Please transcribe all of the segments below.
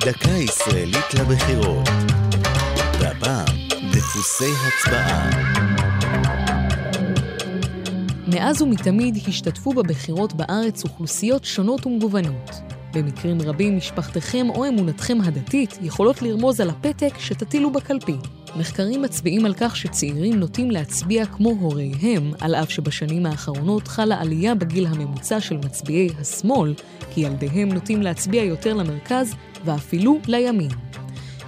דקה ישראלית לבחירות. והפעם, דפוסי הצבעה. מאז ומתמיד השתתפו בבחירות בארץ אוכלוסיות שונות ומגוונות. במקרים רבים משפחתכם או אמונתכם הדתית יכולות לרמוז על הפתק שתטילו בקלפי. מחקרים מצביעים על כך שצעירים נוטים להצביע כמו הוריהם, על אף שבשנים האחרונות חלה עלייה בגיל הממוצע של מצביעי השמאל, כי ילדיהם נוטים להצביע יותר למרכז ואפילו לימין.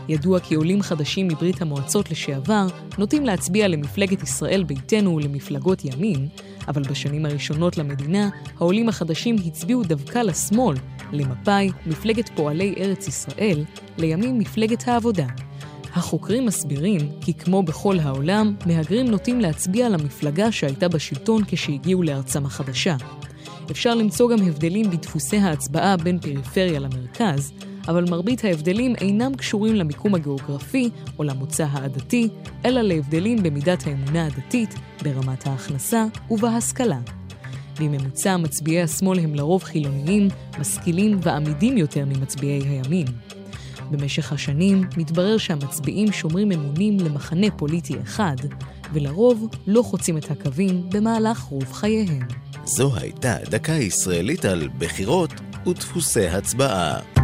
ידוע כי עולים חדשים מברית המועצות לשעבר נוטים להצביע למפלגת ישראל ביתנו ולמפלגות ימין, אבל בשנים הראשונות למדינה, העולים החדשים הצביעו דווקא לשמאל, למפא"י, מפלגת פועלי ארץ ישראל, לימים מפלגת העבודה. החוקרים מסבירים כי כמו בכל העולם, מהגרים נוטים להצביע למפלגה שהייתה בשלטון כשהגיעו לארצם החדשה. אפשר למצוא גם הבדלים בדפוסי ההצבעה בין פריפריה למרכז, אבל מרבית ההבדלים אינם קשורים למיקום הגיאוגרפי או למוצא העדתי, אלא להבדלים במידת האמונה הדתית, ברמת ההכנסה ובהשכלה. בממוצע מצביעי השמאל הם לרוב חילוניים, משכילים ועמידים יותר ממצביעי הימין. במשך השנים מתברר שהמצביעים שומרים אמונים למחנה פוליטי אחד, ולרוב לא חוצים את הקווים במהלך רוב חייהם. זו הייתה דקה ישראלית על בחירות ודפוסי הצבעה.